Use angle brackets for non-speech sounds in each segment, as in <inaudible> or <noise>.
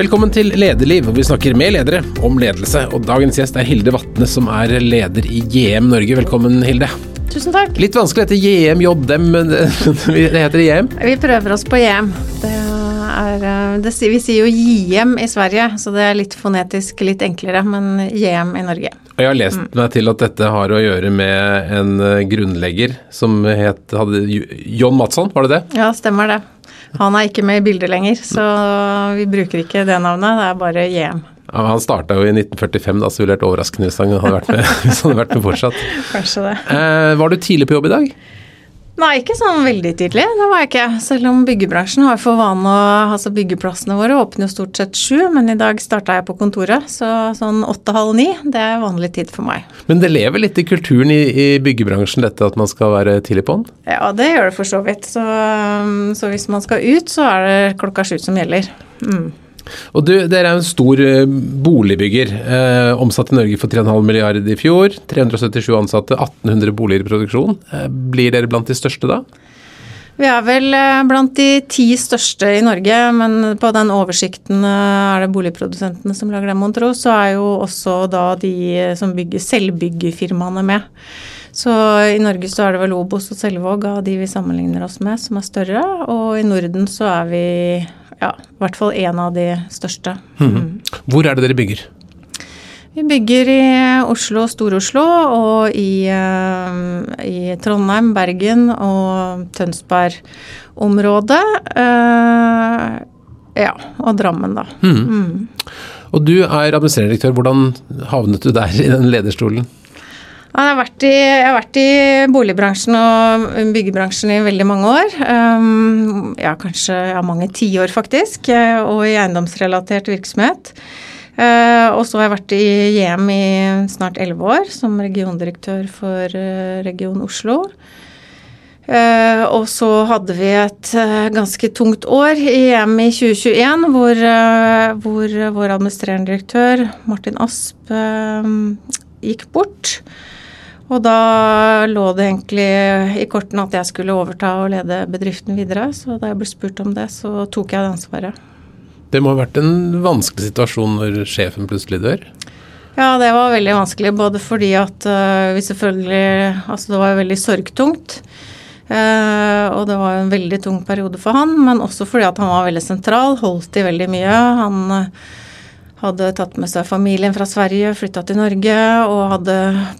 Velkommen til Lederliv, hvor vi snakker med ledere om ledelse. Og dagens gjest er Hilde Vatne, som er leder i GM Norge. Velkommen, Hilde. Tusen takk. Litt vanskelig å hete JM, JM, men <laughs> det heter JM. Vi prøver oss på JM. Det er, eh, det, vi sier jo JM i Sverige, så det er litt fonetisk litt enklere, men JM i Norge. Og jeg har lest meg til at dette har å gjøre med en eh, grunnlegger som het hadde, John Matsson, var det det? Ja, stemmer det. Han er ikke med i bildet lenger, så vi bruker ikke det navnet, det er bare JM. Ja, han starta jo i 1945, da, så ville det vært overraskende hvis han hadde vært med, <laughs> hvis han hadde vært med fortsatt. Kanskje det. Eh, var du tidlig på jobb i dag? Nei, ikke sånn veldig tidlig. Det var jeg ikke. Selv om byggebransjen har for vane å Altså byggeplassene våre åpner jo stort sett sju, men i dag starta jeg på kontoret, så sånn åtte-halv ni, det er vanlig tid for meg. Men det lever litt i kulturen i, i byggebransjen dette at man skal være tidlig på'n? Ja, det gjør det for så vidt. Så, så hvis man skal ut, så er det klokka sju som gjelder. Mm. Og du, Dere er en stor eh, boligbygger. Eh, omsatt i Norge for 3,5 milliarder i fjor. 377 ansatte, 1800 boliger i produksjon. Eh, blir dere blant de største da? Vi er vel eh, blant de ti største i Norge, men på den oversikten eh, er det boligprodusentene som lager den, mon tro. Så er jo også da de som bygger selvbyggefirmaene med. Så i Norge så er det vel Obos og Selvåg av de vi sammenligner oss med, som er større. Og i Norden så er vi ja, i hvert fall en av de største. Mm. Hvor er det dere bygger? Vi bygger i Oslo, Stor-Oslo, og i, uh, i, Trondheim, Bergen og Tønsberg-området. Uh, ja, og Drammen, da. Mm. Mm. Og du er administrerende direktør. Hvordan havnet du der i den lederstolen? Jeg har, vært i, jeg har vært i boligbransjen og byggebransjen i veldig mange år. Um, ja, kanskje ja, mange tiår, faktisk. Og i eiendomsrelatert virksomhet. Uh, og så har jeg vært i JM i snart elleve år som regiondirektør for uh, Region Oslo. Uh, og så hadde vi et uh, ganske tungt år i EM i 2021, hvor, uh, hvor vår administrerende direktør, Martin Asp, gikk bort. Og da lå det egentlig i kortene at jeg skulle overta og lede bedriften videre. Så da jeg ble spurt om det, så tok jeg det ansvaret. Det må ha vært en vanskelig situasjon når sjefen plutselig dør? Ja, det var veldig vanskelig. Både fordi at uh, vi selvfølgelig Altså det var veldig sorgtungt. Uh, og det var en veldig tung periode for han, men også fordi at han var veldig sentral, holdt i veldig mye. Han uh, hadde tatt med seg familien fra Sverige, flytta til Norge og hadde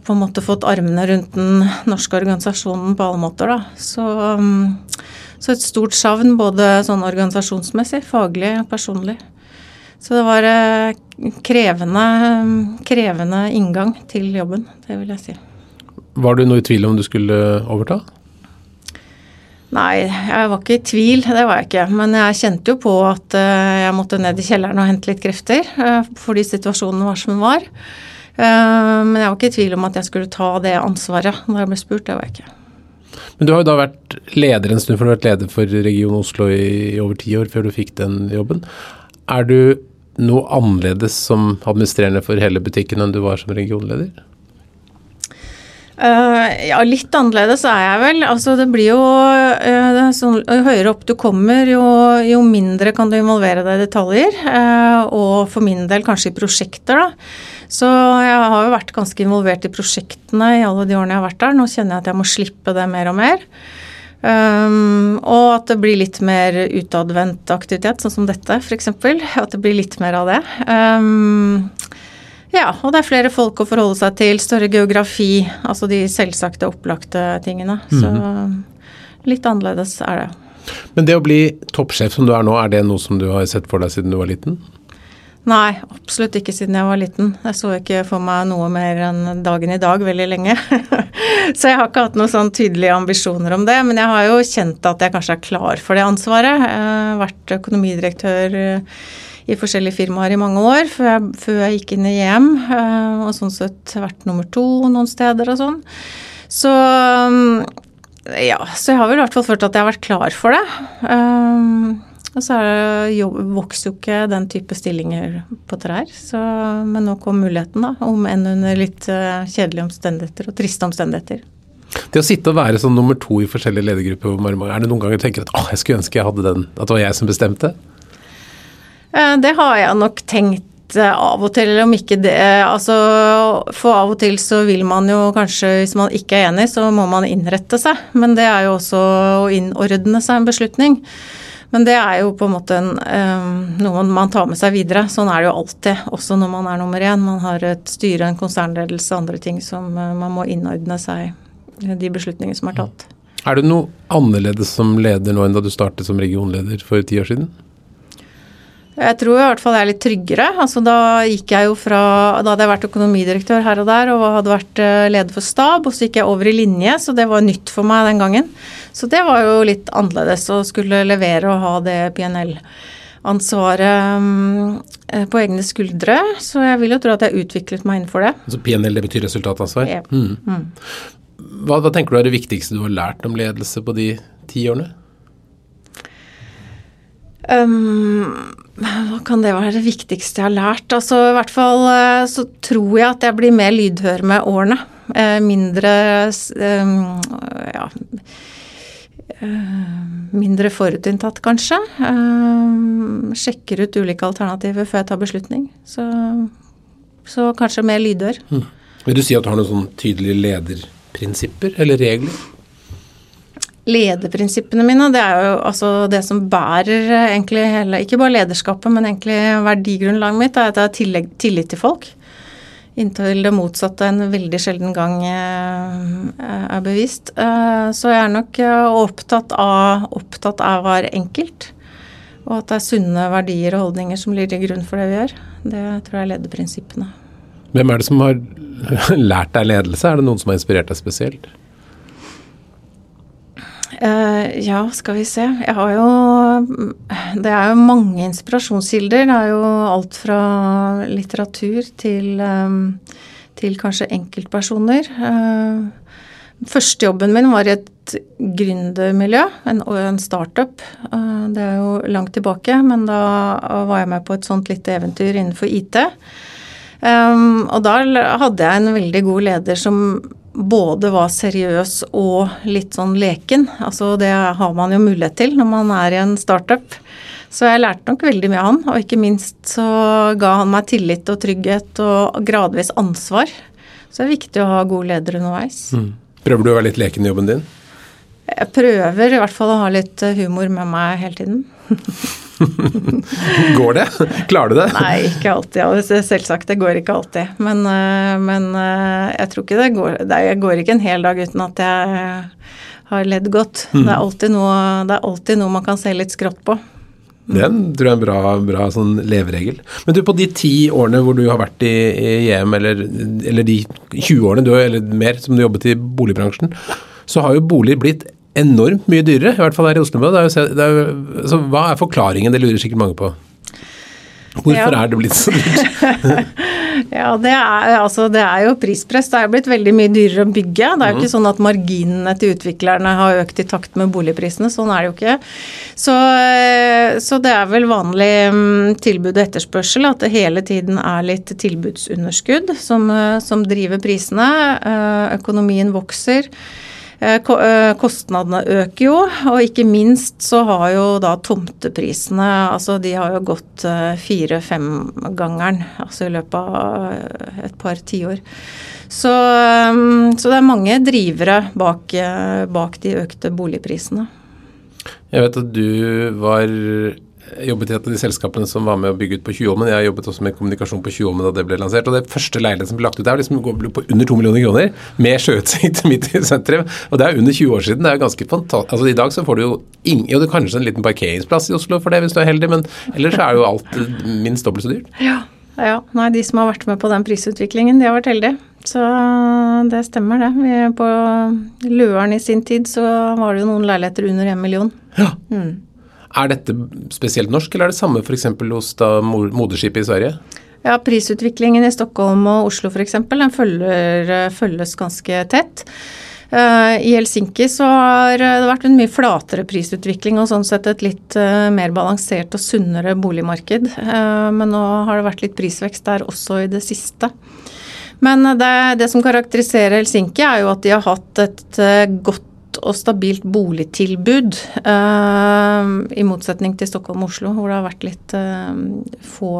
på en måte fått armene rundt den norske organisasjonen på alle måter, da. Så, um, så et stort savn både sånn organisasjonsmessig, faglig og personlig. Så det var krevende, krevende inngang til jobben, det vil jeg si. Var du noe i tvil om du skulle overta? Nei, jeg var ikke i tvil, det var jeg ikke. Men jeg kjente jo på at jeg måtte ned i kjelleren og hente litt krefter, fordi situasjonen var som den var. Men jeg var ikke i tvil om at jeg skulle ta det ansvaret når jeg ble spurt, det var jeg ikke. Men du har jo da vært leder en stund, for du har vært leder for Region Oslo i, i over ti år før du fikk den jobben. Er du noe annerledes som administrerende for hele butikken enn du var som regionleder? Uh, ja, litt annerledes er jeg vel. Altså det blir jo uh, sånn, Jo høyere opp du kommer, jo, jo, mindre kan du involvere deg i detaljer. Uh, og for min del kanskje i prosjekter, da. Så jeg har jo vært ganske involvert i prosjektene i alle de årene jeg har vært der. Nå kjenner jeg at jeg må slippe det mer og mer. Um, og at det blir litt mer utadvendt aktivitet, sånn som dette f.eks. At det blir litt mer av det. Um, ja, og det er flere folk å forholde seg til, større geografi, altså de selvsagte, opplagte tingene. Mm. Så litt annerledes er det. Men det å bli toppsjef som du er nå, er det noe som du har sett for deg siden du var liten? Nei, absolutt ikke siden jeg var liten. Jeg så ikke for meg noe mer enn dagen i dag veldig lenge. <laughs> så jeg har ikke hatt noen sånn tydelige ambisjoner om det. Men jeg har jo kjent at jeg kanskje er klar for det ansvaret. Jeg har vært økonomidirektør i forskjellige firmaer i mange år før jeg, før jeg gikk inn i EM. Og sånn sett vært nummer to noen steder og sånn. Så ja, så jeg har vel i hvert fall følt at jeg har vært klar for det. Um, og så jobb, vokser jo ikke den type stillinger på trær. Så, men nå kom muligheten, da. Om enn under litt uh, kjedelige omstendigheter og triste omstendigheter. Det å sitte og være sånn nummer to i forskjellige ledergrupper, er det noen ganger du tenker at jeg skulle ønske jeg hadde den, at det var jeg som bestemte? Eh, det har jeg nok tenkt eh, av og til, om ikke det altså, For av og til så vil man jo kanskje, hvis man ikke er enig, så må man innrette seg. Men det er jo også å innordne seg en beslutning. Men det er jo på en måte en, noe man tar med seg videre. Sånn er det jo alltid, også når man er nummer én. Man har et styre, en konsernledelse, andre ting som man må innordne seg de beslutningene som er tatt. Er du noe annerledes som leder nå enn da du startet som regionleder for ti år siden? Jeg tror i hvert fall jeg er litt tryggere. Altså, da gikk jeg jo fra Da hadde jeg vært økonomidirektør her og der og hadde vært eh, leder for stab, og så gikk jeg over i linje, så det var nytt for meg den gangen. Så det var jo litt annerledes å skulle levere og ha det PNL-ansvaret mm, på egne skuldre. Så jeg vil jo tro at jeg utviklet meg innenfor det. Så PNL, det betyr resultatansvar? Ja. Mm. Mm. Hva, hva, tenker du er det viktigste du har lært om ledelse på de ti årene? Um, hva kan det være det viktigste jeg har lært? Altså, I hvert fall eh, så tror jeg at jeg blir mer lydhør med årene. Eh, mindre ja, mindre forutinntatt, kanskje. Sjekker ut ulike alternativer før jeg tar beslutning. Så, så kanskje mer lydhør. Hmm. Vil du si at du har noen sånn tydelige lederprinsipper eller regler? Lederprinsippene mine, det er jo altså det som bærer eh, egentlig hele Ikke bare lederskapet, men egentlig verdigrunnlaget mitt, er at jeg har tillit til folk. Inntil det motsatte en veldig sjelden gang eh, er bevist. Eh, så jeg er nok opptatt av, opptatt av være enkelt. Og at det er sunne verdier og holdninger som ligger til grunn for det vi gjør. Det tror jeg er lederprinsippene. Hvem er det som har <laughs> lært deg ledelse? Er det noen som har inspirert deg spesielt? Uh, ja, skal vi se. Jeg har jo Det er jo mange inspirasjonskilder. Det er jo alt fra litteratur til, um, til kanskje enkeltpersoner. Uh, Førstejobben min var i et gründermiljø, en, en startup. Uh, det er jo langt tilbake, men da var jeg med på et sånt lite eventyr innenfor IT. Um, og da hadde jeg en veldig god leder som både var seriøs og litt sånn leken. Altså det har man jo mulighet til når man er i en startup. Så jeg lærte nok veldig mye av han, og ikke minst så ga han meg tillit og trygghet og gradvis ansvar. Så det er viktig å ha gode ledere underveis. Mm. Prøver du å være litt leken i jobben din? Jeg prøver i hvert fall å ha litt humor med meg hele tiden. <laughs> går det? Klarer du det? Nei, ikke alltid. Selvsagt, det går ikke alltid. Men, eh, men eh, jeg tror ikke det går Jeg går ikke en hel dag uten at jeg har ledd godt. Mm. Det, er noe, det, er alltid noe, man kan se litt skrått på. Det tror jeg er en bra, bra sånn leveregel. Men du, på de ti årene hvor du har vært i, i EM, eller, eller, de 20 årene du, eller mer som du jobbet i boligbransjen, så har jo bolig blitt enormt mye dyrere, i hvert fall her i Oslo. Det er jo, det er jo, altså, hva er forklaringen, det lurer sikkert mange på? Hvorfor ja. er det blitt så dyrt? <laughs> ja, det er, altså, det er, jo prispress. Det er blitt veldig mye dyrere å bygge. Det er jo ikke sånn at marginene til utviklerne har økt i takt med boligprisene. Sånn er det jo ikke. Så, eh, så det er vel vanlig mm, tilbud og etterspørsel at det hele tiden er litt tilbudsunderskudd som, eh, som driver prisene. Eh, økonomien vokser. Eh, eh, kostnadene øker jo, og ikke minst så har jo da tomteprisene altså de har jo gått eh, fire-fem-gangeren altså i løpet av et par tiår. Så, så det er mange drivere bak, bak de økte boligprisene. Jeg vet at du var jobbet i et av de selskapene som var med å bygge ut på Tjuvholmen. Jeg har jobbet også med kommunikasjon på Tjuvholmen da det ble lansert. og Det første leiligheten som ble lagt ut der, liksom på under to millioner kroner, med sjøutsikt <laughs> midt i sentrum. Og det er under 20 år siden. Det er jo ganske fantastisk. Altså I dag så får du jo ingen, jo, det er kanskje en liten parkeringsplass i Oslo for det, hvis du er heldig, men ellers er jo alt minst dobbelt så dyrt. Ja, ja. Nei, de som har vært med på den prisutviklingen, de har vært heldige. Så det stemmer, det. Vi på Løren i sin tid så var det jo noen leiligheter under én million. Ja. Mm. Er dette spesielt norsk, eller er det samme f.eks. hos da moderskipet i Sverige? Ja, Prisutviklingen i Stockholm og Oslo f.eks. den følger, følges ganske tett. Uh, I Helsinki så har det vært en mye flatere prisutvikling og sånn sett et litt uh, mer balansert og sunnere boligmarked. Uh, men nå har det vært litt prisvekst der også i det siste. Men det, det som karakteriserer Helsinki, er jo at de har hatt et godt og stabilt boligtilbud. Uh, I motsetning til Stockholm og Oslo, hvor det har vært litt uh, få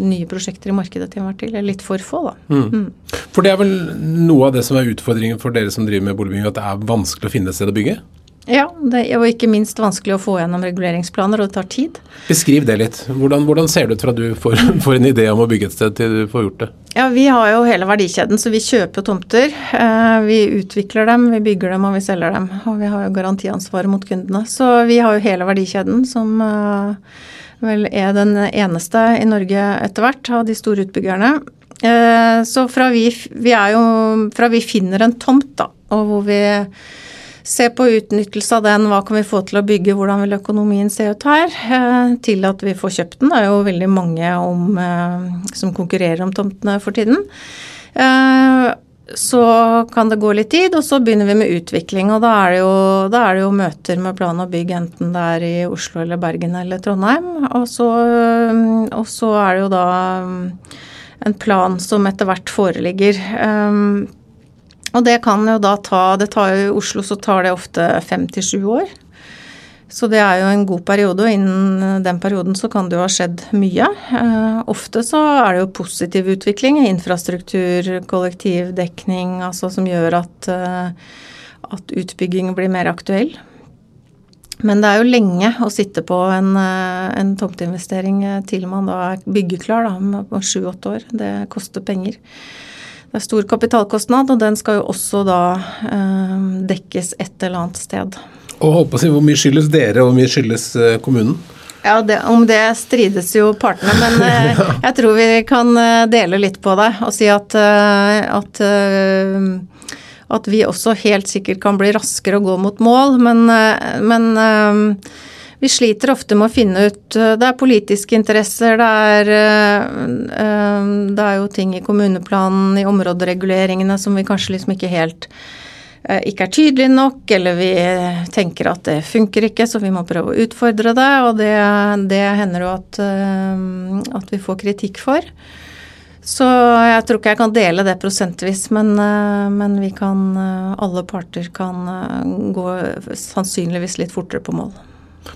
nye prosjekter i markedet til enhver tid. Eller litt for få, da. Mm. Mm. For det er vel noe av det som er utfordringen for dere som driver med boligbygging, at det er vanskelig å finne et sted å bygge? Ja, det er jo ikke minst vanskelig å få gjennom reguleringsplaner, og det tar tid. Beskriv det litt. Hvordan, hvordan ser det ut fra du får, <laughs> får, en idé om å bygge et sted til du får gjort det? Ja, Vi har jo hele verdikjeden, så vi kjøper tomter. Eh, vi utvikler dem, vi bygger dem og vi selger dem. Og vi har jo garantiansvaret mot kundene. Så vi har jo hele verdikjeden, som eh, vel er den eneste i Norge etter hvert av de store utbyggerne. Eh, så fra vi, vi, jo, fra vi finner en tomt, da, og hvor vi se på utnyttelse av den, hva kan vi få til å bygge, hvordan vil økonomien se ut her, eh, til at vi får kjøpt den. Det er jo veldig mange om, eh, som konkurrerer om tomtene for tiden. Eh, så kan det gå litt tid, og så begynner vi med utvikling. Og da er det jo, er det jo møter med plan og bygg, enten det er i Oslo eller Bergen eller Trondheim. Og så, og så er det jo da en plan som etter hvert foreligger. Og det kan jo da ta det tar jo I Oslo så tar det ofte fem til sju år. Så det er jo en god periode, og innen den perioden så kan det jo ha skjedd mye. Eh, ofte så er det jo positiv utvikling, infrastruktur, kollektivdekning, altså som gjør at, eh, at utbygging blir mer aktuell. Men det er jo lenge å sitte på en, eh, en tomteinvestering til man da er byggeklar, da, på sju-åtte år. Det koster penger. Det er stor kapitalkostnad, og den skal jo også da eh, dekkes et eller annet sted. Og holdt på å si, Hvor mye skyldes dere, og hvor mye skyldes eh, kommunen? Ja, det, Om det strides jo partene, men <laughs> eh, jeg tror vi kan eh, dele litt på det og si at, eh, at, at vi også helt sikkert kan bli raskere og gå mot mål, men, men vi sliter ofte med å finne ut eh, Det er politiske interesser, det er, eh, eh, det er jo ting i kommuneplanen, i områdereguleringene som vi kanskje liksom ikke helt ikke er tydelige nok, eller vi tenker at det funker ikke, så vi må prøve å utfordre det. Og det, det hender jo at, at, vi får kritikk for. Så jeg tror ikke jeg kan dele det prosentvis, men, men vi kan Alle parter kan gå sannsynligvis litt fortere på mål.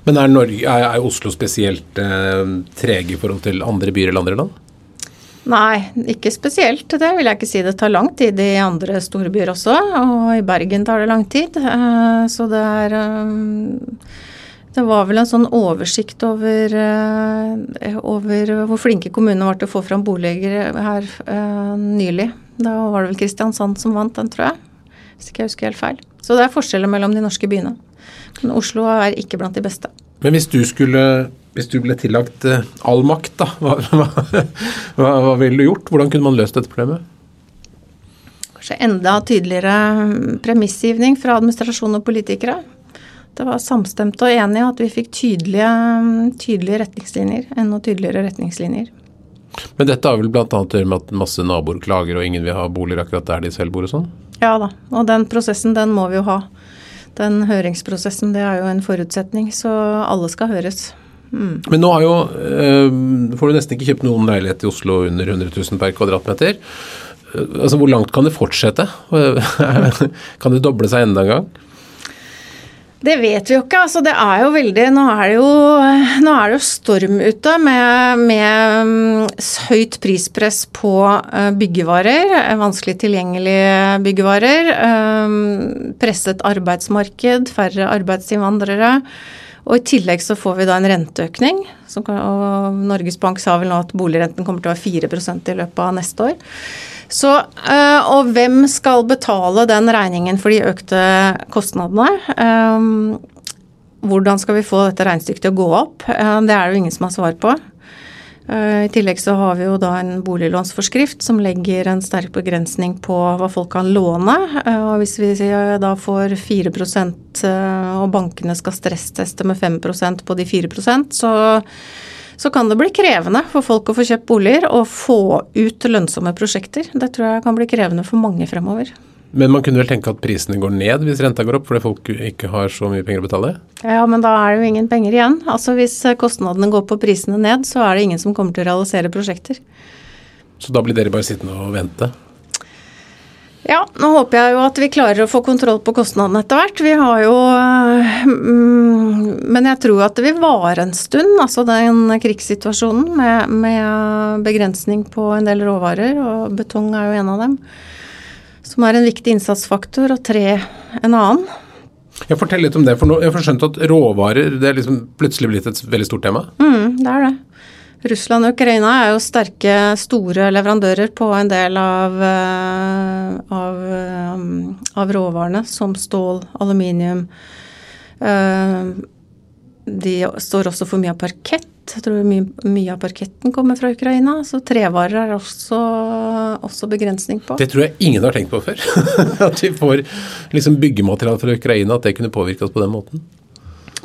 Men er, Norge, er, Oslo spesielt eh, trege i forhold til andre byer eller andre land? Nei, ikke spesielt. Det vil jeg ikke si. Det tar lang tid i andre store byer også, og i Bergen tar det lang tid. Eh, så det er eh, Det var vel en sånn oversikt over, eh, over hvor flinke kommunene var til å få fram boliger her nylig. Da var det vel Kristiansand som vant den, tror jeg. Hvis ikke jeg husker helt feil. Så det er forskjeller mellom de norske byene. Men Oslo er ikke blant de beste. Men hvis du skulle hvis du ble tillagt uh, all makt, da, hva, hva, hva, ville du gjort? Hvordan kunne man løst dette problemet? Kanskje enda tydeligere premissgivning fra administrasjon og politikere. Det var samstemt og enige at vi fikk tydelige, tydelige retningslinjer. Enda tydeligere retningslinjer. Men dette har vel bl.a. å gjøre med at masse naboer klager og ingen vil ha boliger akkurat der de selv bor og sånn? Ja da, og den prosessen den må vi jo ha den høringsprosessen det er jo en forutsetning, så alle skal høres. Mm. Men nå har jo, øh, får du nesten ikke kjøpt noen leilighet i Oslo under 100 000 per kvadratmeter. Eh, altså, Hvor langt kan det fortsette? <laughs> kan det doble seg enda en gang? Det vet vi jo ikke. altså det er jo veldig, Nå er det jo, er det jo storm ute med, med mm, høyt prispress på eh, byggevarer. Vanskelig tilgjengelige byggevarer. Eh, presset arbeidsmarked, færre arbeidsinnvandrere. Og I tillegg så får vi da en renteøkning. og Norges Bank sa vel nå at boligrenten kommer til å være 4% i løpet av neste år. Så, eh, og hvem skal betale den regningen for de økte kostnadene? Eh, hvordan skal vi få dette regnestykket til å gå opp? Eh, det er det jo ingen som har svar på. I tillegg så har vi jo da en boliglånsforskrift som legger en sterk begrensning på hva folk kan låne. Og hvis vi da får 4% og bankene skal stressteste med 5% på de 4% så så kan det bli krevende for folk å få kjøpt boliger og få ut lønnsomme prosjekter. Det tror jeg kan bli krevende for mange fremover. Men man kunne vel tenke at prisene går ned hvis renta går opp, fordi folk ikke har så mye penger å betale? Ja, men da er det jo ingen penger igjen. Altså Hvis kostnadene går på prisene ned, så er det ingen som kommer til å realisere prosjekter. Så da blir dere bare sittende og vente? Ja, nå håper jeg jo at vi klarer å få kontroll på kostnadene etter hvert. Vi har jo mm, Men jeg tror at det vil vare en stund, altså den krigssituasjonen med, med begrensning på en del råvarer, og betong er jo en av dem. Som er en viktig innsatsfaktor, og tre en annen. Jeg Fortell litt om det. for nå, Jeg har skjønt at råvarer det er liksom plutselig blitt et veldig stort tema? Mm, det er det. Russland og Ukraina er jo sterke, store leverandører på en del av, eh, av, eh, av råvarene, som stål, aluminium. Eh, de står også for mye av parkett. Jeg tror mye, mye av parketten kommer fra Ukraina. Så trevarer er også, også begrensning på. Det tror jeg ingen har tenkt på før. <laughs> at vi får liksom byggemateriale fra Ukraina, at det kunne påvirke oss på den måten.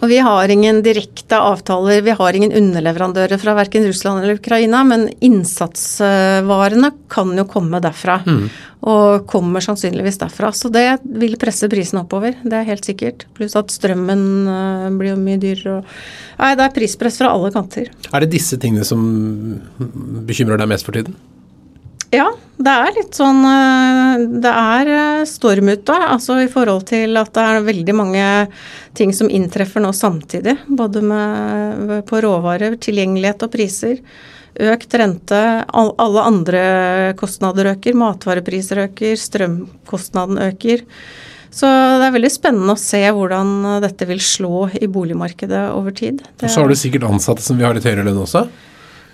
Og vi har ingen direkte avtaler, vi har ingen underleverandører fra verken Russland eller Ukraina, men innsatsvarene kan jo komme derfra. Mm. Og kommer sannsynligvis derfra. Så det vil presse prisen oppover, det er helt sikkert. Pluss at strømmen eh, blir jo mye dyrere. Nei, det er prispress fra alle kanter. Er det disse tingene som bekymrer deg mest for tiden? Ja, det er litt sånn eh, Det er eh, storm ute, altså i forhold til at det er veldig mange ting som inntreffer nå samtidig. Både med, på råvarer, tilgjengelighet og priser. Økt rente, alle andre kostnader øker. Matvarepriser øker, strømkostnaden øker. Så det er veldig spennende å se hvordan dette vil slå i boligmarkedet over tid. Og så har du sikkert ansatte som vil ha litt høyere lønn også?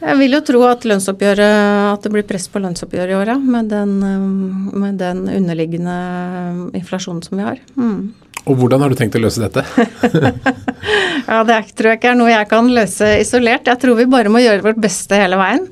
Jeg vil jo tro at at det blir press på lønnsoppgjøret i år, ja. Med den, um, med den underliggende inflasjonen som vi har. Mm. Og hvordan har du tenkt å løse dette? <laughs> ja, Det tror jeg ikke er noe jeg kan løse isolert. Jeg tror vi bare må gjøre vårt beste hele veien.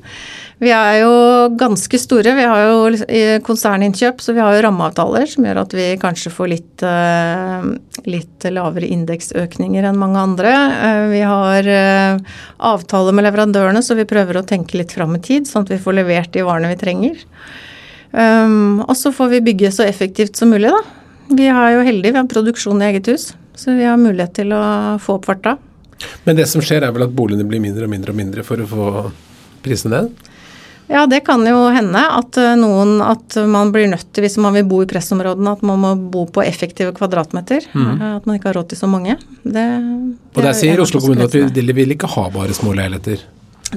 Vi er jo ganske store. Vi har jo konserninnkjøp, så vi har jo rammeavtaler som gjør at vi kanskje får litt, eh, litt lavere indeksøkninger enn mange andre. Eh, vi har eh, avtaler med leverandørene, så vi prøver å tenke litt fram i tid, sånn at vi får levert de varene vi trenger. Og så får vi bygge så effektivt som mulig, da. Vi er jo heldige, vi har produksjon i eget hus, så vi har mulighet til å få opp farta. Men det som skjer er vel at boligene blir mindre og mindre og mindre for å få prisene ned? Ja, det kan jo hende at eh, noen at man blir nødt til, hvis man vil bo i pressområdene, at man må bo på effektive kvadratmeter. Mm. Eh, at man ikke har råd til så mange. Det, det og der sier Oslo kommune at de vil ikke ha bare små leiligheter?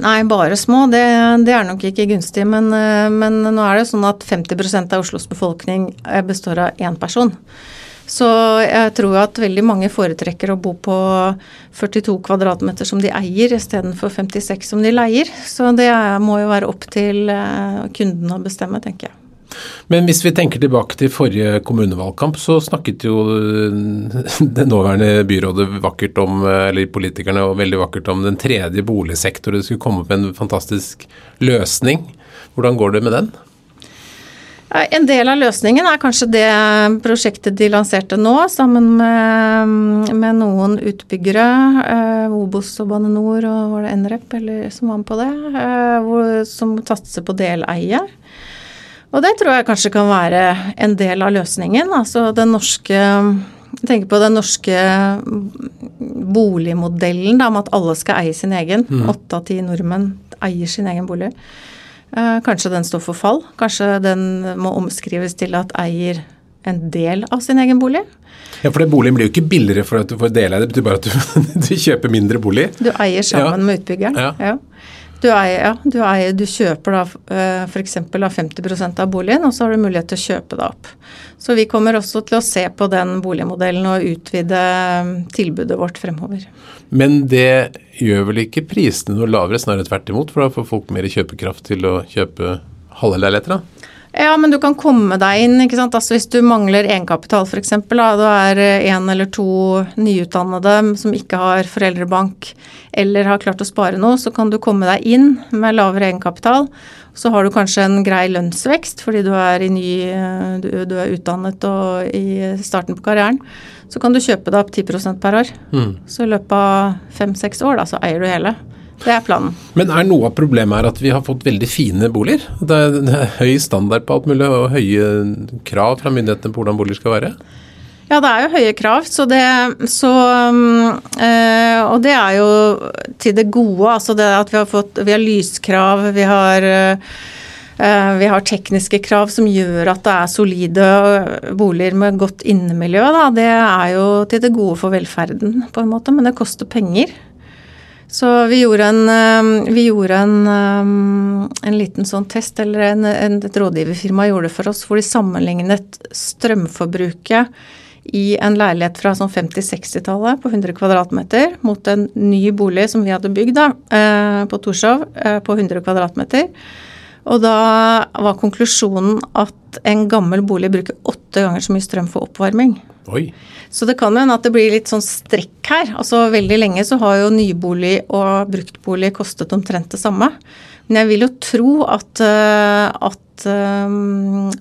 Nei, bare små. Det, det, er nok ikke gunstig. Men, eh, men nå er det sånn at 50% av Oslos befolkning består av én person. Så jeg tror at veldig mange foretrekker å bo på 42 kvadratmeter som de eier, istedenfor 56 som de leier. Så det må jo være opp til eh, kunden å bestemme, tenker jeg. Men hvis vi tenker tilbake til forrige kommunevalgkamp, så snakket jo <laughs> det nåværende byrådet vakkert om, eller politikerne veldig vakkert om den tredje boligsektoren. Det skulle komme opp en fantastisk løsning. Hvordan går det med den? En del av løsningen er kanskje det prosjektet de lanserte nå, sammen med, med noen utbyggere. Eh, Obos og Bane Nor og var det Nrep eller, som var med på det. Eh, hvor, som satser på deleie. Og det tror jeg kanskje kan være en del av løsningen. Altså den norske jeg tenker på den norske boligmodellen da, om at alle skal eie sin egen. Mm. Åtte av ti nordmenn eier sin egen bolig. Eh, kanskje den står for fall. Kanskje den må omskrives til at eier en del av sin egen bolig. Ja, for det Boligen blir jo ikke billigere for at du får dele det, betyr bare at du, <laughs> du kjøper mindre bolig. Du eier sammen ja. med utbyggeren. Ja. ja. Du, eier, ja, du, eier, du kjøper da eh, f.eks. 50% av boligen, og så har du mulighet til å kjøpe det opp. Så vi kommer også til å se på den boligmodellen og utvide eh, tilbudet vårt fremover. Men det gjør vel ikke prisene noe lavere, snarere tvert imot? For da får folk mer kjøpekraft til å kjøpe halve leiligheter? da? Ja, men du kan komme deg inn. ikke sant? Altså Hvis du mangler egenkapital f.eks., du er en eller to nyutdannede som ikke har foreldrebank eller har klart å spare noe, så kan du komme deg inn med lavere egenkapital. Så har du kanskje en grei lønnsvekst fordi du er, ny, du, du er utdannet og i starten på karrieren. Så kan du kjøpe deg opp 10% per år. Mm. Så i løpet av fem-seks år da, så eier du hele. Det er planen. Men er noe av problemet her at vi har fått veldig fine boliger? Det er, det er høy standard på alt mulig og høye krav fra myndighetene på hvordan boliger skal være? Ja, det er jo høye krav, så det, så, øh, og det er jo til det gode. Altså det at vi har fått Vi har lyskrav, vi har øh, vi har tekniske krav som gjør at det er solide boliger med godt innemiljø. Da. Det er jo til det gode for velferden, på en måte, men det koster penger. Så vi gjorde en, eh, vi gjorde en, eh, en liten sånn test, eller en, et rådgiverfirma gjorde det for oss, hvor de sammenlignet strømforbruket i en leilighet fra sånn 50-60-tallet på 100 kvadratmeter mot en ny bolig som vi hadde bygd da, på Torshov på 100 kvadratmeter. Og da var konklusjonen at en gammel bolig bruker åtte ganger så mye strøm for oppvarming. Oi. Så det kan hende at det blir litt sånn strekk her. Altså Veldig lenge så har jo nybolig og bruktbolig kostet omtrent det samme. Men jeg vil jo tro at, eh, at, eh,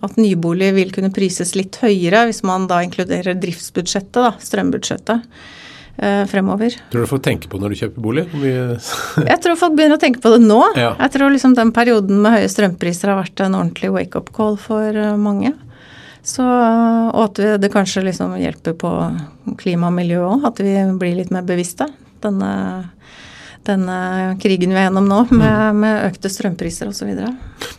at nybolig vil kunne prises litt høyere hvis man da inkluderer driftsbudsjettet, da, strømbudsjettet. Eh, fremover. Tror du folk tenker på når du kjøper bolig? <laughs> jeg tror folk begynner å tenke på det nå. Ja. Jeg tror liksom den perioden med høye strømpriser har vært en ordentlig wake-up call for eh, mange. Så, og at det kanskje liksom hjelper på klima og miljø òg, at vi blir litt mer bevisste. Denne, denne krigen vi er gjennom nå med, mm. med økte strømpriser osv.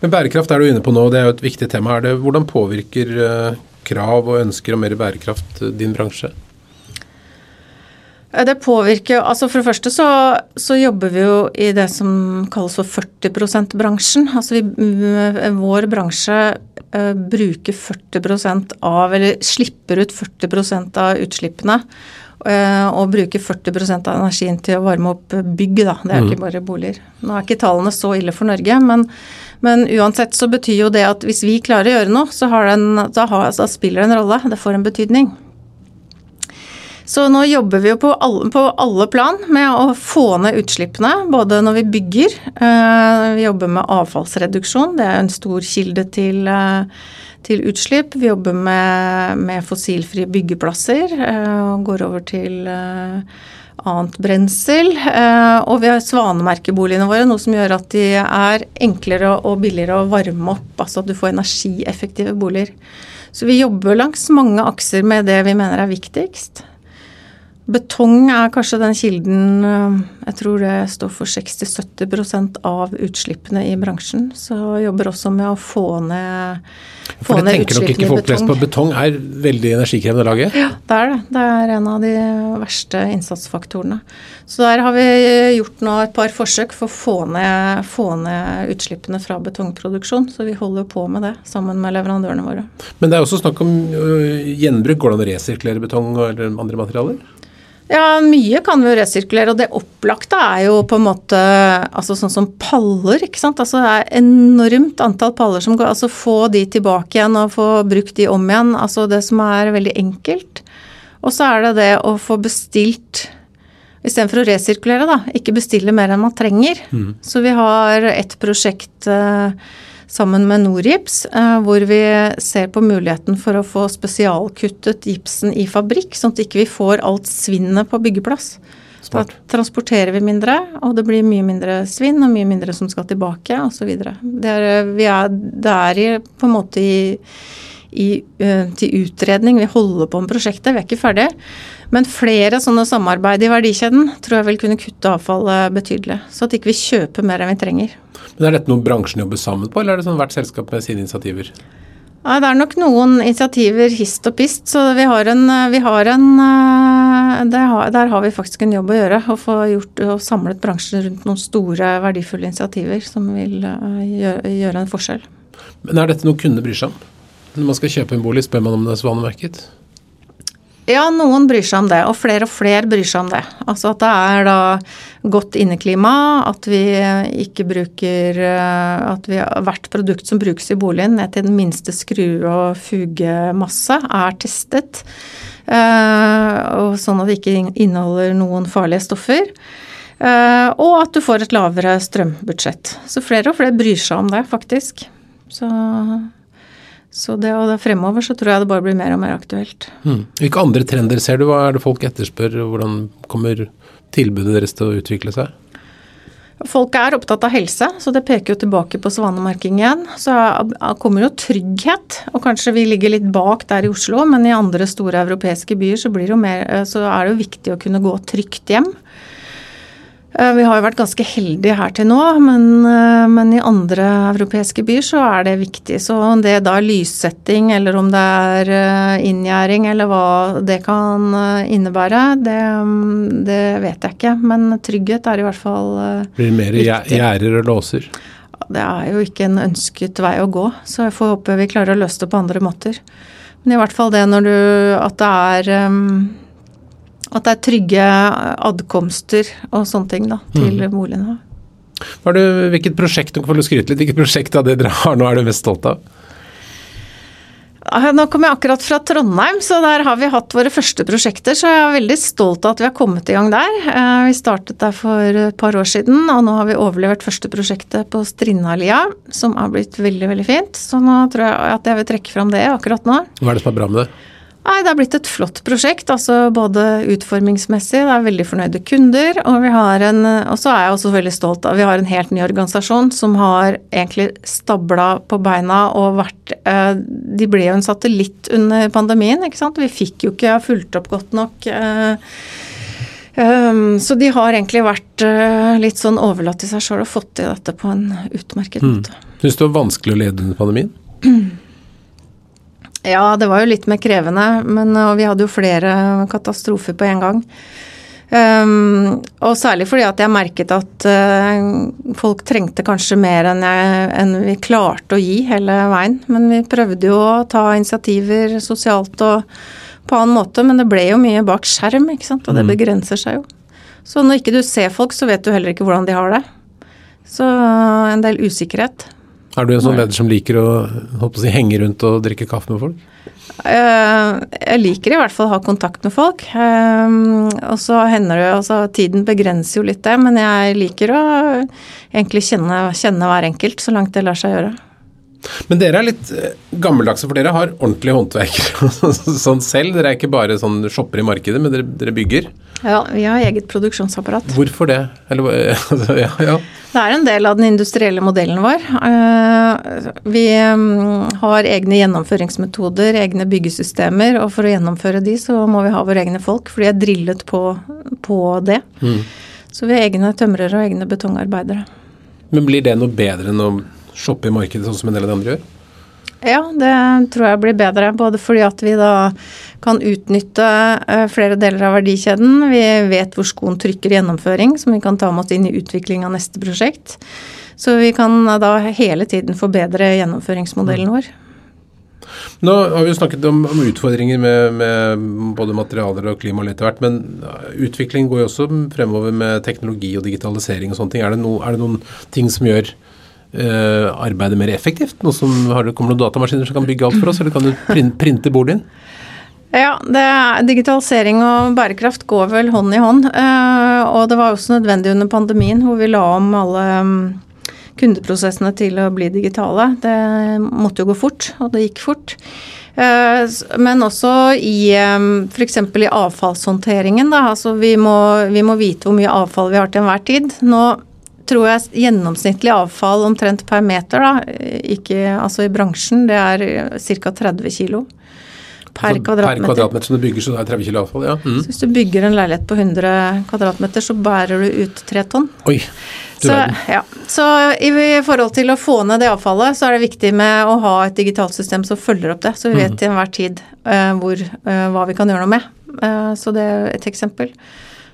Men bærekraft er du inne på nå, det er jo et viktig tema. Er det, hvordan påvirker eh, krav og ønsker om mer bærekraft din bransje? Eh, det påvirker altså For det første så, så, jobber vi jo i det som kalles for 40 %-bransjen. Altså vi, vår bransje uh, bruker 40 av, eller slipper ut 40 av utslippene. Uh, og bruker 40% av energien til å varme opp bygg, da. Det er mm. ikke bare boliger. Nå er ikke tallene så ille for Norge, men, men, uansett så betyr jo det at hvis vi klarer å gjøre noe, så, den, da, har, da spiller det en rolle. Det får en betydning. Så nå jobber vi jo på alle, på alle, plan med å få ned utslippene, både når vi bygger. Eh, vi jobber med avfallsreduksjon, det er en stor kilde til, eh, til utslipp. Vi jobber med, med fossilfrie byggeplasser eh, og går over til annet brensel. Og vi har svanemerkeboligene våre, noe som gjør at de er enklere og billigere å varme opp. Altså at du får energieffektive boliger. Så vi jobber langs mange akser med det vi mener er viktigst. Betong er kanskje den kilden eh, Jeg tror det står for 60-70% av utslippene i bransjen. Så jeg jobber også med å få ned, få ned utslippene i betong. For det tenker nok ikke folk flest på. Betong er veldig energikrevende å lage? Ja, det er det. Det er en av de verste innsatsfaktorene. Så der har vi gjort nå et par forsøk for å få ned, få ned utslippene fra betongproduksjon. Så vi holder på med det sammen med leverandørene våre. Men det er også snakk om øh, gjenbruk. Går det an å resirkulere betong eller andre materialer? Ja, mye kan vi jo resirkulere, og det opplagte er jo på en måte altså sånn som paller, ikke sant. Altså det er enormt antall paller som går Altså få de tilbake igjen og få brukt de om igjen. Altså det som er veldig enkelt. Og så er det det å få bestilt Istedenfor å resirkulere, da. Ikke bestille mer enn man trenger. Mm. Så vi har et prosjekt uh, sammen med Norgips, eh, hvor vi ser på muligheten for å få spesialkuttet gipsen i fabrikk, sånn at ikke vi får alt svinnet på byggeplass. Da transporterer vi mindre, og det blir mye mindre svinn og mye mindre som skal tilbake osv. Det, er, vi er, det er i, på en måte i, i, uh, til utredning. Vi holder på med prosjektet, vi er ikke ferdig. Men flere sånne samarbeid i verdikjeden tror jeg vil kunne kutte avfallet betydelig. Så at ikke vi kjøper mer enn vi trenger. Men Er dette noe bransjen jobber sammen på, eller er det sånn hvert selskap med sine initiativer? Ja, det er nok noen initiativer hist og pist, så vi har en, vi har en har, Der har vi faktisk en jobb å gjøre. Å få gjort, og samlet bransjen rundt noen store, verdifulle initiativer som vil gjøre, gjøre en forskjell. Men er dette noe kundene bryr seg om? Når man skal kjøpe en bolig, spør man om det er svanemerket? Ja, noen bryr seg om det, og flere og flere bryr seg om det. Altså at det er da godt inneklima, at vi ikke bruker eh, At vi, hvert produkt som brukes i boligen, ned til den minste skru- og fugemasse, er testet. Eh, og sånn at det ikke inneholder noen farlige stoffer. Eh, og at du får et lavere strømbudsjett. Så flere og flere bryr seg om det, faktisk. Så så det, og det fremover så tror jeg det bare blir mer og mer aktuelt. Hmm. Hvilke andre trender ser du? Hva er det folk etterspør? Hvordan kommer tilbudet deres til å utvikle seg? Folk er opptatt av helse, så det peker jo tilbake på svanemerking igjen. Så kommer jo trygghet, og kanskje vi ligger litt bak der i Oslo, men i andre store europeiske byer så, mer, så er det jo viktig å kunne gå trygt hjem. Eh, vi har jo vært ganske heldige her til nå, men, eh, men, i andre europeiske byer så er det viktig. Så om det da er lyssetting, eller om det er eh, inngjerding, eller hva det kan innebære, det, det, vet jeg ikke. Men trygghet er i hvert fall viktig. Blir det mer gjerder og låser? Det er jo ikke en ønsket vei å gå, så jeg får håpe vi klarer å løse det på andre måter. Men i hvert fall det når du At det er at det er trygge adkomster og sånne ting da, til mm. boligene. hvilket prosjekt skryte litt, hvilket prosjekt av det dere har nå er du mest stolt av? Nå kom jeg akkurat fra Trondheim, så der har vi hatt våre første prosjekter. Så jeg er veldig stolt av at vi har kommet i gang der. Eh, vi startet der for et par år siden, og nå har vi overlevert første prosjektet på Strindhalia, som har blitt veldig, veldig fint. Så nå tror jeg at jeg vil trekke fram det akkurat nå. Hva er det som er bra med det? Nei, Det har blitt et flott prosjekt, altså både utformingsmessig, det er veldig fornøyde kunder. Og, vi har en, og så er jeg også veldig stolt av vi har en helt ny organisasjon som har egentlig stabla på beina og vært eh, De ble jo en satellitt under pandemien, ikke sant. Vi fikk jo ikke fulgt opp godt nok. Eh, Um, så de har egentlig vært litt sånn overlatt til seg sjøl og fått til dette på en utmerket mm. måte. Syns du det var vanskelig å lede under pandemien? <clears throat> Ja, det var jo litt mer krevende, men vi hadde jo flere katastrofer på en gang. Um, og særlig fordi at jeg merket at uh, folk trengte kanskje mer enn, jeg, enn, vi klarte å gi hele veien. Men vi prøvde jo å ta initiativer sosialt og på annen måte, men det ble jo mye bak skjerm, ikke sant. Og det mm. begrenser seg jo. Så når ikke du ser folk, så vet du heller ikke hvordan de har det. Så uh, en del usikkerhet. Er du en sånn leder som liker å, å si, henge rundt og drikke kaffe med folk? Uh, jeg liker i hvert fall å ha kontakt med folk. Uh, og så hender det altså Tiden begrenser jo litt det, men jeg liker å egentlig kjenne, kjenne hver enkelt så langt det lar seg gjøre. Men dere er litt eh, gammeldagse, for dere har ordentlige håndverkere <laughs> sånn selv. Dere er ikke bare sånn shopper i markedet, men dere, dere bygger. Ja, vi har eget produksjonsapparat. Hvorfor det? Eller, <laughs> ja, ja. Det er en del av den industrielle modellen vår. Eh, vi mm, har egne gjennomføringsmetoder, egne byggesystemer, og for å gjennomføre de så må vi ha våre egne folk, for de er drillet på, på det. Mm. Så vi har egne tømrere og egne betongarbeidere. Men blir det noe bedre enn å shoppe i markedet sånn som en del av de andre gjør? Ja, det tror jeg blir bedre. Både fordi at vi da kan utnytte eh, flere deler av verdikjeden. Vi vet hvor skoen trykker i gjennomføring, som vi kan ta med oss inn i utvikling av neste prosjekt. Så vi kan da hele tiden forbedre gjennomføringsmodellen vår. Nå har vi jo snakket om, om utfordringer med, med, både materialer og klima etter hvert, men utvikling går jo også fremover med teknologi og digitalisering og sånne ting. Er det, no, er det noen ting som gjør uh, arbeidet mer effektivt? Nå som, har det, kommer det noen datamaskiner som kan bygge alt for oss, eller kan du printe, printe boligen? Ja, er, digitalisering og bærekraft går vel hånd i hånd. Uh, og det var også nødvendig under pandemien, hvor vi la om alle um, kundeprosessene til å bli digitale. Det måtte jo gå fort, og det gikk fort. Uh, men også i um, f.eks. i avfallshåndteringen. Da. Altså vi må, vi må vite hvor mye avfall vi har til enhver tid. Nå tror jeg gjennomsnittlig avfall omtrent per meter, da, ikke, altså i bransjen, det er ca. 30 kilo. Per, altså, kvadratmeter. per kvadratmeter som du bygger, så er det 30 kilo avfall? ja. Mm. Så hvis du bygger en leilighet på 100 kvadratmeter, så bærer du ut tre tonn. Oi, du så, ja. så i forhold til å få ned det avfallet, så er det viktig med å ha et digitalt system som følger opp det, så vi vet mm. til enhver tid uh, hvor, uh, hva vi kan gjøre noe med. Uh, så det er et eksempel.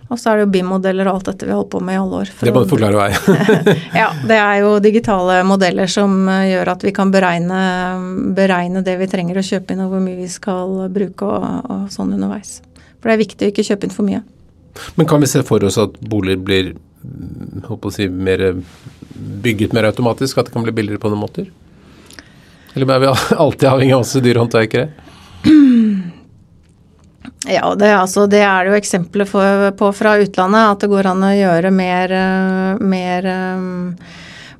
Og så er det jo BIM-modeller og alt dette vi har holdt på med i alle år. det bare forklarer vei. <laughs> ja, det er jo digitale modeller som eh, gjør at vi kan beregne, beregne, det vi trenger å kjøpe inn, og hvor mye vi skal bruke og, og, sånn underveis. For det er viktig å ikke kjøpe inn for mye. Men kan vi se for oss at boliger blir å si, mer bygget mer automatisk? At det kan bli billigere på noen måter? Eller er vi <laughs> alltid avhengig av oss dyre håndverkere? <clears throat> Ja, det, altså, det, er det jo eksempler på fra utlandet. At det går an å gjøre mer, eh, mer um,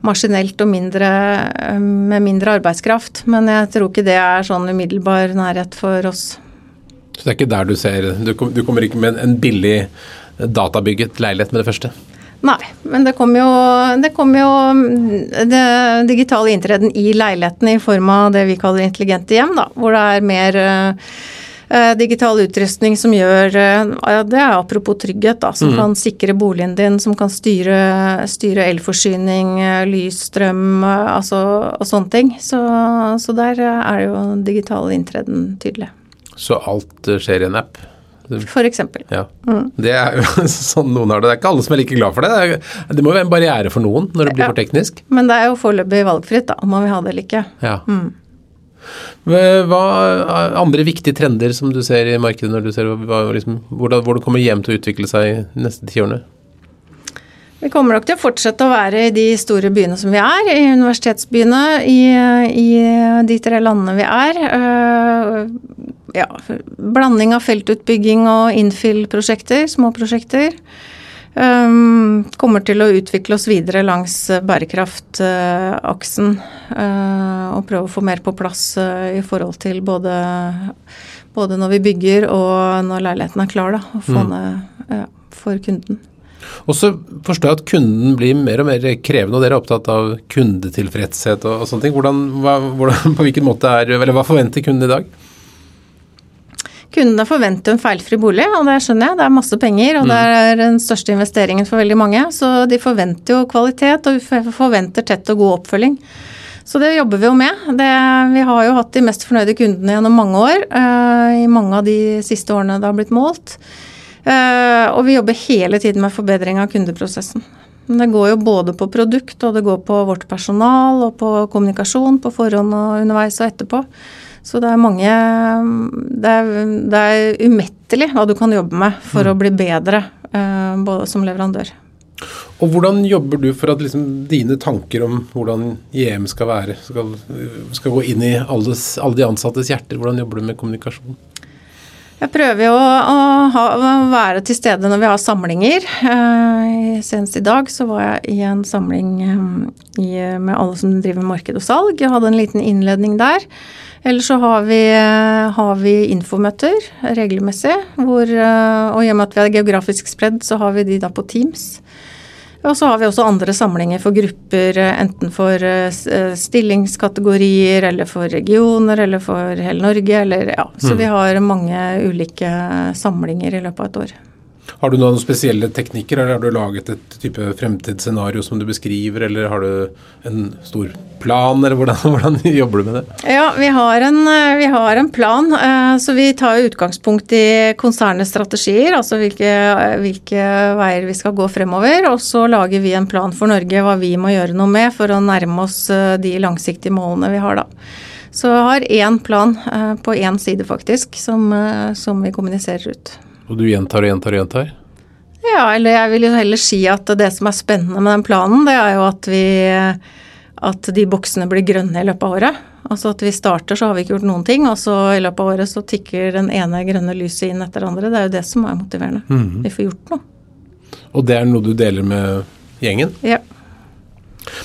maskinelt og mindre, med mindre arbeidskraft. Men jeg tror ikke det er sånn umiddelbar nærhet for oss. Så det er ikke der du ser Du, du kommer ikke med en billig databygget leilighet med det første? Nei, men det kommer jo, det kom jo det digitale inntreden i leiligheten i form av det vi kaller intelligente hjem, da, hvor det er mer uh, Eh, digital utrustning som gjør eh, ja, Det er apropos trygghet, da. Som kan sikre boligen din, som kan styre, styre elforsyning, eh, lys, strøm eh, altså, og sånne ting. Så, så der eh, er jo digital inntreden tydelig. Så alt eh, skjer i en app? For eksempel. Ja. Det er jo <laughs> sånn noen har det. Det er ikke alle som er like glad for det. Det, er, det må jo være en barriere for noen når det blir Ja. for teknisk. Men det er jo foreløpig valgfritt, da, om man vil ha det eller ikke. Ja. Hva er andre viktige trender som du ser i markedet når du ser hva, liksom, hvordan, hvordan kommer hjem til å utvikle seg de neste tiårene? Vi kommer nok til å fortsette å være i de store byene som vi er, i universitetsbyene, i, i de tre landene vi er. Eh, Ja, blanding av feltutbygging og infill-prosjekter, små prosjekter. Um, kommer til å utvikle oss videre langs bærekraftaksen uh, og prøve å få mer på plass uh, i forhold til både, både når vi bygger og når leiligheten er klar, da, og få ned ja, for kunden. Og så forstår jeg at kunden blir mer og mer krevende, og dere er opptatt av kundetilfredshet og, og sånne ting. Hvordan, hva, hvordan, <laughs> på hvilken måte er, eller Hva forventer kunden i dag? Kundene forventer en feilfri bolig, og det skjønner jeg. Det er masse penger, og det er den største investeringen for veldig mange. Så de forventer jo kvalitet, og forventer tett og god oppfølging. Så det jobber vi jo med. Det, vi har jo hatt de mest fornøyde kundene gjennom mange år. Uh, I mange av de siste årene det har blitt målt. Uh, og vi jobber hele tiden med forbedring av kundeprosessen. Men det går jo både på produkt, og det går på vårt personal, og på kommunikasjon på forhånd og underveis og etterpå. Så det er mange Det er, det er umettelig hva du kan jobbe med for å bli bedre eh, både som leverandør. Og hvordan jobber du for at liksom, dine tanker om hvordan JM skal være, skal, skal gå inn i alles, alle de ansattes hjerter? Hvordan jobber du med kommunikasjon? Jeg prøver jo å, ha, å være til stede når vi har samlinger. Eh, senest i dag så var jeg i en samling eh, i, med alle som driver marked og salg. Jeg hadde en liten innledning der. Ellers så har vi, eh, har vi infomøter regelmessig. Hvor, eh, og i og med at vi er geografisk spredd, så har vi de da på Teams. Og så har vi også andre samlinger for grupper, eh, enten for stillingskategorier, eller for regioner, eller for hele Norge, eller ja. Så vi har mange ulike samlinger i løpet av et år. Har du noen spesielle teknikker, eller har du laget et type fremtidsscenario som du beskriver, eller har du en stor plan, eller hvordan, <laughs> hvordan jobber du med det? Ja, vi har en, eh, vi har en plan. eh, Så vi tar utgangspunkt i konsernets strategier, altså hvilke, hvilke veier vi skal gå fremover. Og så lager vi en plan for Norge hva vi må gjøre noe med for å nærme oss eh, de langsiktige målene vi har da. Så jeg har én plan eh, på én side faktisk, som, eh, som vi kommuniserer ut. Og du gjentar og gjentar og gjentar? Ja, eller jeg vil jo heller si at det som er spennende med den planen, det er jo at vi at de boksene blir grønne i løpet av året. Altså at vi starter, så har vi ikke gjort noen ting, og så i løpet av året så tikker den ene grønne lyset inn etter det andre. Det er jo det som er motiverende. Vi får gjort noe. Og det er noe du deler med gjengen? Ja.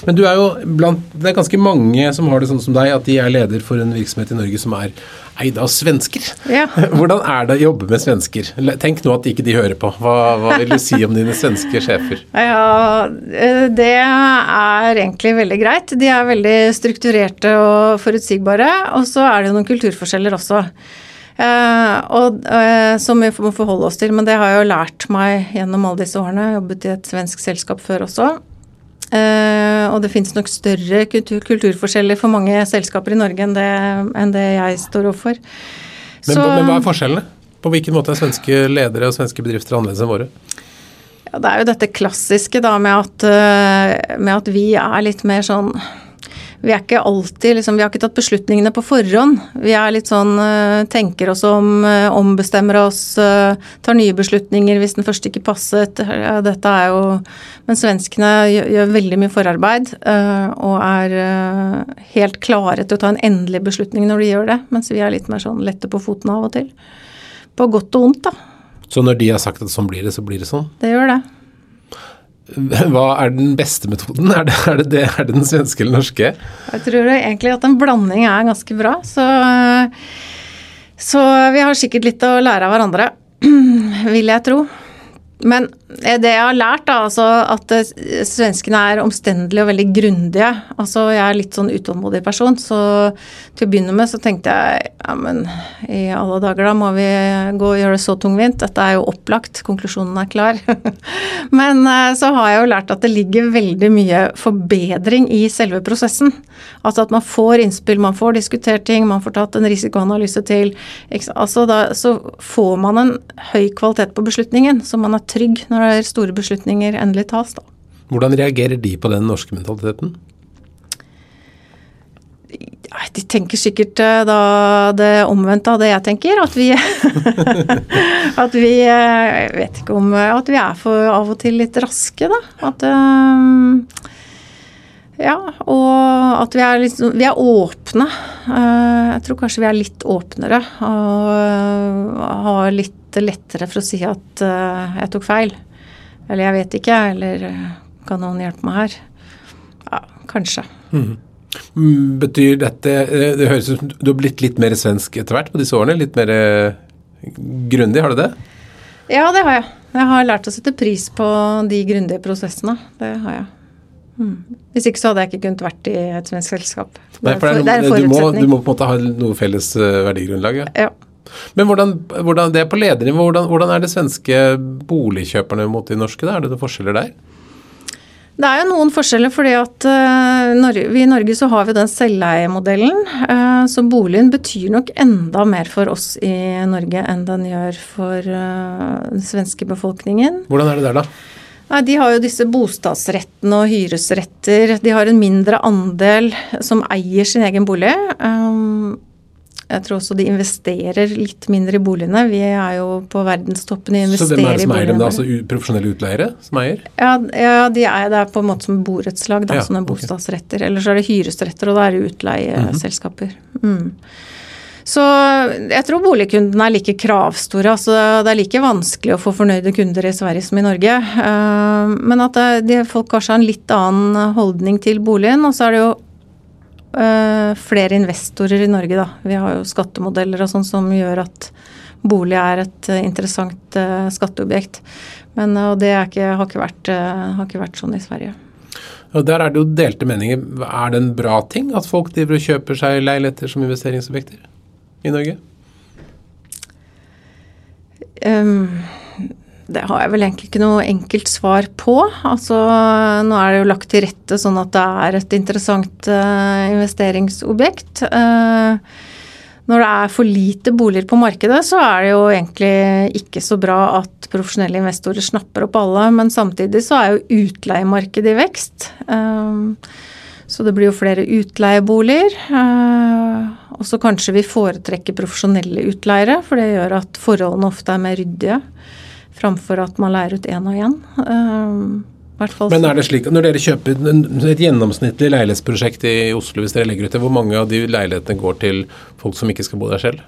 Men du er jo blant Det er ganske mange som har det sånn som deg, at de er leder for en virksomhet i Norge som er eid av svensker. Ja. <laughs> Hvordan er det å jobbe med svensker? Tenk nå at ikke de hører på. Hva, hva vil du si om dine svenske sjefer? <laughs> Ja, eh, det er egentlig veldig greit. De er veldig strukturerte og forutsigbare. Og så er det jo noen kulturforskjeller også. Uh, og, uh, som vi må forholde oss til. Men det har jeg jo lært meg gjennom alle disse årene. Jeg jobbet i et svensk selskap før også. Eh, og det finnes nok større kultur, kulturforskjeller for mange selskaper i Norge enn det, enn det jeg står overfor. Men, men hva er forskjellene? På hvilken måte er svenske ledere og svenske bedrifter annerledes enn våre? Ja, det er jo dette klassiske da med at, eh, med at vi er litt mer sånn Vi er ikke alltid liksom, Vi har ikke tatt beslutningene på forhånd. Vi er litt sånn eh, Tenker oss om, eh, ombestemmer oss, eh, tar nye beslutninger hvis den første ikke passet. Dette er jo Men svenskene gjør, veldig mye forarbeid og er helt klare til å ta en endelig beslutning når de gjør det. Mens vi er litt mer sånn lette på foten av og til. På godt og vondt, da. Så når de har sagt at sånn blir det, så blir det sånn? Det gjør det. Hva er den beste metoden? Er det, er det, det, er det den svenske eller norske? Jeg tror egentlig at en blanding er ganske bra. Så, så vi har sikkert litt å lære av hverandre, <clears throat> vil jeg tro. Men det jeg har lært, da, altså at eh, svenskene er omstendelige og veldig grundige. Altså jeg er litt sånn utålmodig person, så til å begynne med så tenkte jeg ja, men i alle dager, da må vi gå og gjøre det så tungvint. Dette er jo opplagt, konklusjonen er klar. <laughs> men eh, så har jeg jo lært at det ligger veldig mye forbedring i selve prosessen. Altså at man får innspill, man får diskutert ting, man får tatt en risikoanalyse til. Altså da, så får man en høy kvalitet på beslutningen, så man er trygg når før store beslutninger endelig tas. Da. Hvordan reagerer de på den norske mentaliteten? De tenker sikkert eh, da det omvendte av det jeg tenker. At vi <laughs> At vi eh, Jeg vet ikke om At vi er for av og til litt raske, da. At um, ja, og at vi er, litt, vi er åpne. Jeg tror kanskje vi er litt åpnere og har litt lettere for å si at jeg tok feil. Eller jeg vet ikke, eller eh, kan noen hjelpe meg her? Ja, kanskje. Mm. Betyr dette eh, Det høres ut som du har blitt litt mer svensk etter hvert på disse årene? Litt mer eh, grundig, har du det? Ja, det har jeg. Jeg har lært å sette pris på de grundige prosessene. Det har jeg. Mm. Hvis ikke så hadde jeg ikke kunnet vært i et svensk selskap. Nei, for det er, en forutsetning. Du må, du må, på en måte ha noe felles verdigrunnlag? Ja. ja. Men hvordan, hvordan, det er på ledernivå, hvordan, hvordan, er det svenske boligkjøperne mot de norske? Da? Er det noen forskjeller der? Det er jo noen forskjeller, fordi at uh, vi i Norge så har vi den selveiemodellen. Uh, så boligen betyr nok enda mer for oss i Norge enn den gjør for uh, den svenske befolkningen. Hvordan er det der, da? Nei, De har jo disse bostadsrettene og hyresretter. De har en mindre andel som eier sin egen bolig. Um, jeg tror også de investerer litt mindre i boligene. Vi er jo på verdenstoppen i å investere i boligene. Så hvem er det som eier dem? da, altså Profesjonelle utleiere som eier? Ja, ja de er, det er på en måte som borettslag, da, ja, sånne bostadsretter. Eller så er det hyresretter, og da er det utleieselskaper. Mm -hmm. mm. Så jeg tror boligkundene er like kravstore. altså Det er like vanskelig å få fornøyde kunder i Sverige som i Norge. Eh, men at det, folk kanskje har en litt annen holdning til boligen. Og så er det jo flere investorer i Norge, da. Vi har jo skattemodeller og sånn som gjør at bolig er et uh, interessant uh, skatteobjekt. Men det ikke, har, ikke vært, har, ikke vært, sånn i Sverige. Og Der er det jo delte meninger. Er det en bra ting at folk driver og kjøper seg leiligheter som investeringsobjekter i Norge? Um, det har jeg vel egentlig ikke noe enkelt svar på. Altså, nå er det jo lagt til rette sånn at det er et interessant uh, investeringsobjekt. Uh, når det er for lite boliger på markedet, så er det jo egentlig ikke så bra at profesjonelle investorer snapper opp alle, men samtidig så er jo utleiemarkedet i vekst. Uh, så det blir jo flere utleieboliger. Og så kanskje vi foretrekker profesjonelle utleiere, for det gjør at forholdene ofte er mer ryddige framfor at man leier ut én og én. Men er det slik at når dere kjøper et gjennomsnittlig leilighetsprosjekt i Oslo, hvis dere legger ut det, hvor mange av de leilighetene går til folk som ikke skal bo der selv?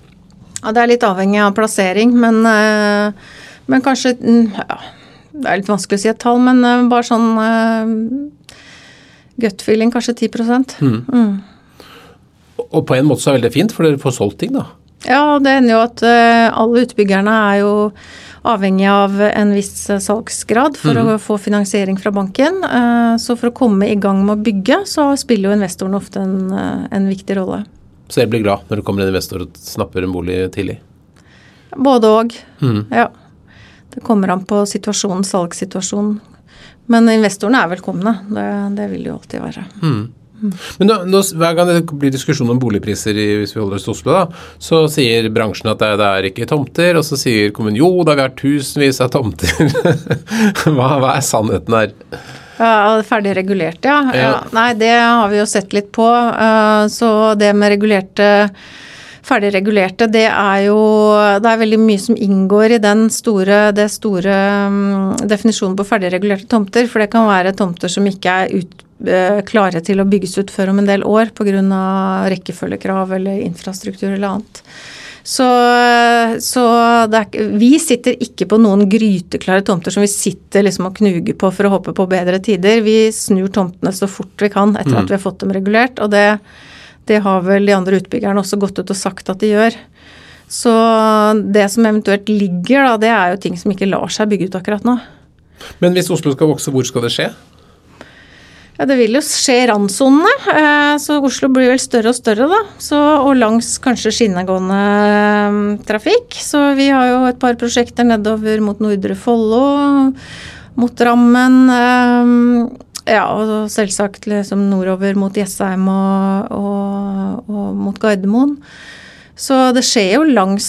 Ja, Det er litt avhengig av plassering, men, eh, men kanskje mm, ja, Det er litt vanskelig å si et tall, men eh, bare sånn uh, gut feeling, kanskje 10 mm. Mm. Og på en måte så er det veldig fint, for dere får solgt ting, da? Ja, det ender jo at alle utbyggerne er jo avhengig av en viss salgsgrad for mm. å få finansiering fra banken. Eh, så for å komme i gang med å bygge, så spiller jo investoren ofte en, eh, en viktig rolle. Så jeg blir glad når det kommer en investor og snapper en bolig tidlig? Både òg. Mm. Ja. Det kommer an på situasjonen, salgssituasjonen. Men investorene er velkomne. Det, det vil de jo alltid være. Mm. Men da, da, Hver gang det blir diskusjon om boligpriser i, hvis vi holder oss til Oslo, da, så sier bransjen at det, det, er ikke tomter, og så sier kommunen jo, det har vært tusenvis av tomter. <laughs> hva, hva, er sannheten her? Ja, Ferdig regulert, ja. ja. Nei, det har vi jo sett litt på. Eh, så det med regulerte ferdig regulerte, det er jo Det er veldig mye som inngår i den store, det store um, definisjonen på ferdig regulerte tomter. For det kan være tomter som ikke er ut, klare til å bygges ut før om en del år pga. rekkefølgekrav eller infrastruktur eller annet. Så, så er, vi sitter ikke på noen gryteklare tomter som vi sitter liksom og knuger på for å håpe på bedre tider. Vi snur tomtene så fort vi kan etter mm. at vi har fått dem regulert. og det det har vel de andre utbyggerne også gått ut og sagt at de gjør. Så det som eventuelt ligger, da, det er jo ting som ikke lar seg bygge ut akkurat nå. Men hvis Oslo skal vokse, hvor skal det skje? Ja, Det vil jo skje randsonene, eh, så Oslo blir vel større og større, da. Så, og langs kanskje skinnegående eh, trafikk. Så vi har jo et par prosjekter nedover mot Nordre Follo, mot Drammen. eh, Ja, og selvsagt liksom nordover mot Jessheim og, og, og mot Gardermoen. Så det skjer jo langs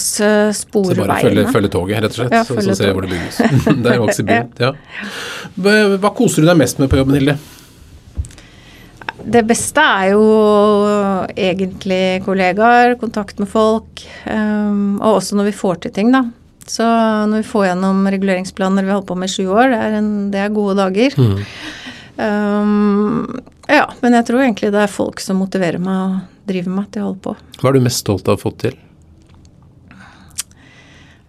sporveiene. Så bare følge, følge toget, rett og slett, Ja, så, så ser jeg hvor det bygges. <laughs> det er jo også i byen. Ja. Hva koser du deg mest med på jobben, Hilde? Det beste er jo egentlig kollegaer, kontakt med folk, um, og også når vi får til ting, da. Så når vi får gjennom reguleringsplaner vi har holdt på med i sju år, det er, en, det er gode dager. Um, ja, men jeg tror egentlig det er folk som motiverer meg og driver meg til å holde på. Hva er du mest stolt av å ha fått til?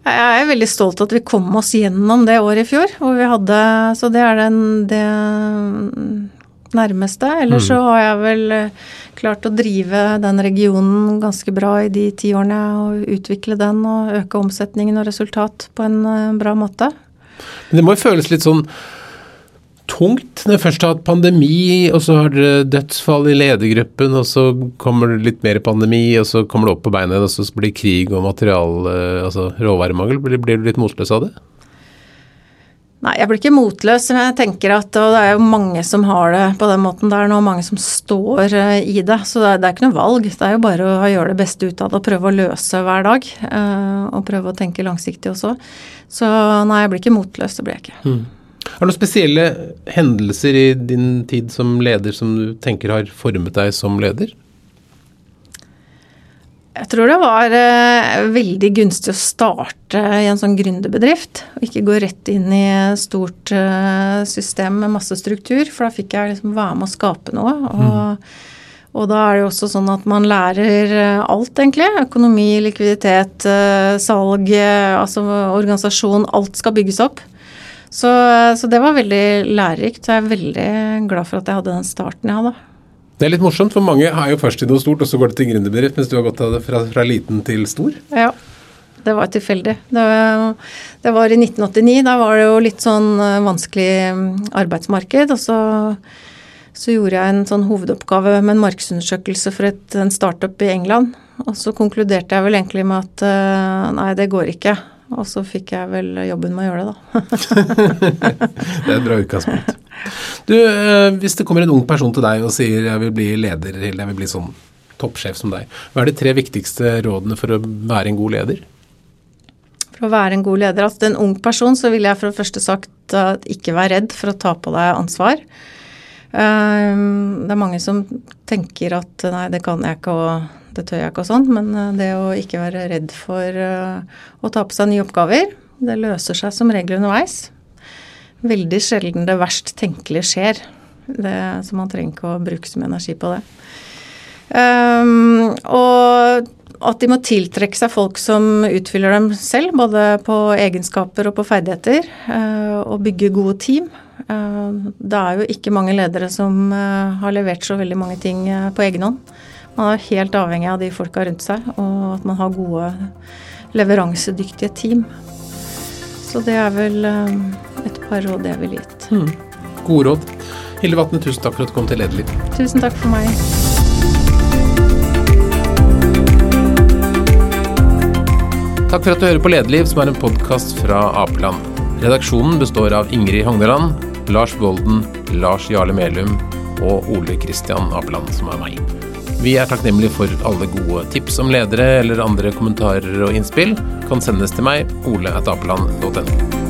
Jeg er veldig stolt av at vi kom oss gjennom det året i fjor. Hvor vi hadde, så det er den, det nærmeste. Ellers så har jeg vel eh, klart å drive den regionen ganske bra i de ti årene. Og utvikle den og øke omsetningen og resultat på en eh, bra måte. Men det må jo føles litt sånn tungt når dere først har hatt pandemi, og så har dere dødsfall i ledergruppen, og så kommer det litt mer pandemi, og så kommer det opp på beina igjen, og så blir krig og material, altså råvaremangel. Blir, blir du litt motløs av det? Nei, jeg blir ikke motløs, men jeg tenker at det er jo mange som har det på den måten der nå, mange som står eh, i det. Så det er, det er ikke noe valg. Det er jo bare å gjøre det beste ut av det og prøve å løse hver dag. eh, Og prøve å tenke langsiktig også. Så nei, jeg blir ikke motløs, det blir jeg ikke. Er det noen spesielle hendelser i din tid som leder som du tenker har formet deg som leder? Jeg tror det var eh, veldig gunstig å starte i en sånn gründerbedrift. Og ikke gå rett inn i et stort eh, system med masse struktur, for da fikk jeg liksom være med å skape noe. Og, og da er det jo også sånn at man lærer eh, alt, egentlig. Økonomi, likviditet, salg, altså organisasjon. Alt skal bygges opp. Så, så det var veldig lærerikt. Så jeg er veldig glad for at jeg hadde den starten jeg hadde. Det er litt morsomt, for mange er jo først i noe stort, og så går det til gründerbedrift, mens du har gått av det fra, fra liten til stor. Ja, det var tilfeldig. Det det var i 1989. Da var det jo litt sånn eh, vanskelig mm, arbeidsmarked. Og så, så gjorde jeg en sånn hovedoppgave med en markedsundersøkelse for et, en startup i England. Og så konkluderte jeg vel egentlig med at eh, nei, det går ikke. Og så fikk jeg vel jobben med å gjøre det, da. <laughs> Det er et bra utgangspunkt. Du, eh, hvis det kommer en ung person til deg og sier jeg vil bli leder, eller jeg vil bli sånn toppsjef som deg, hva er de tre viktigste rådene for å være en god leder? For å være en god leder. Altså en ung person så ville jeg for det første sagt at ikke vær redd for å ta på deg ansvar. Um, Det er mange som tenker at nei, det kan jeg ikke og det tør og sånn, men uh, det å ikke være redd for uh, å ta på seg nye oppgaver, det løser seg som regel underveis. Veldig sjelden det verst tenkelige skjer, det, så man trenger ikke å bruke så mye energi på det. Um, og at de må tiltrekke seg folk som utfyller dem selv, både på egenskaper og på ferdigheter, uh, og bygge gode team. Uh, det er jo ikke mange ledere som har levert så veldig mange ting på egen hånd. Man er helt avhengig av de folka rundt seg, og at man har gode, leveransedyktige team. Så det er vel uh, et par råd jeg ville gitt. Gode råd. Hilde Vatne, tusen takk for at du kom til Lederliv. Tusen takk for meg. Takk for at du hører på Lederliv, som er en podkast fra Apeland. Redaksjonen består av Ingrid Hogneland, Lars Golden, Lars Jarle Melum og Ole Kristian Apeland, som er meg. Vi er takknemlige for alle gode tips om ledere eller andre kommentarer og innspill. Kan sendes til meg, ole.apeland.no.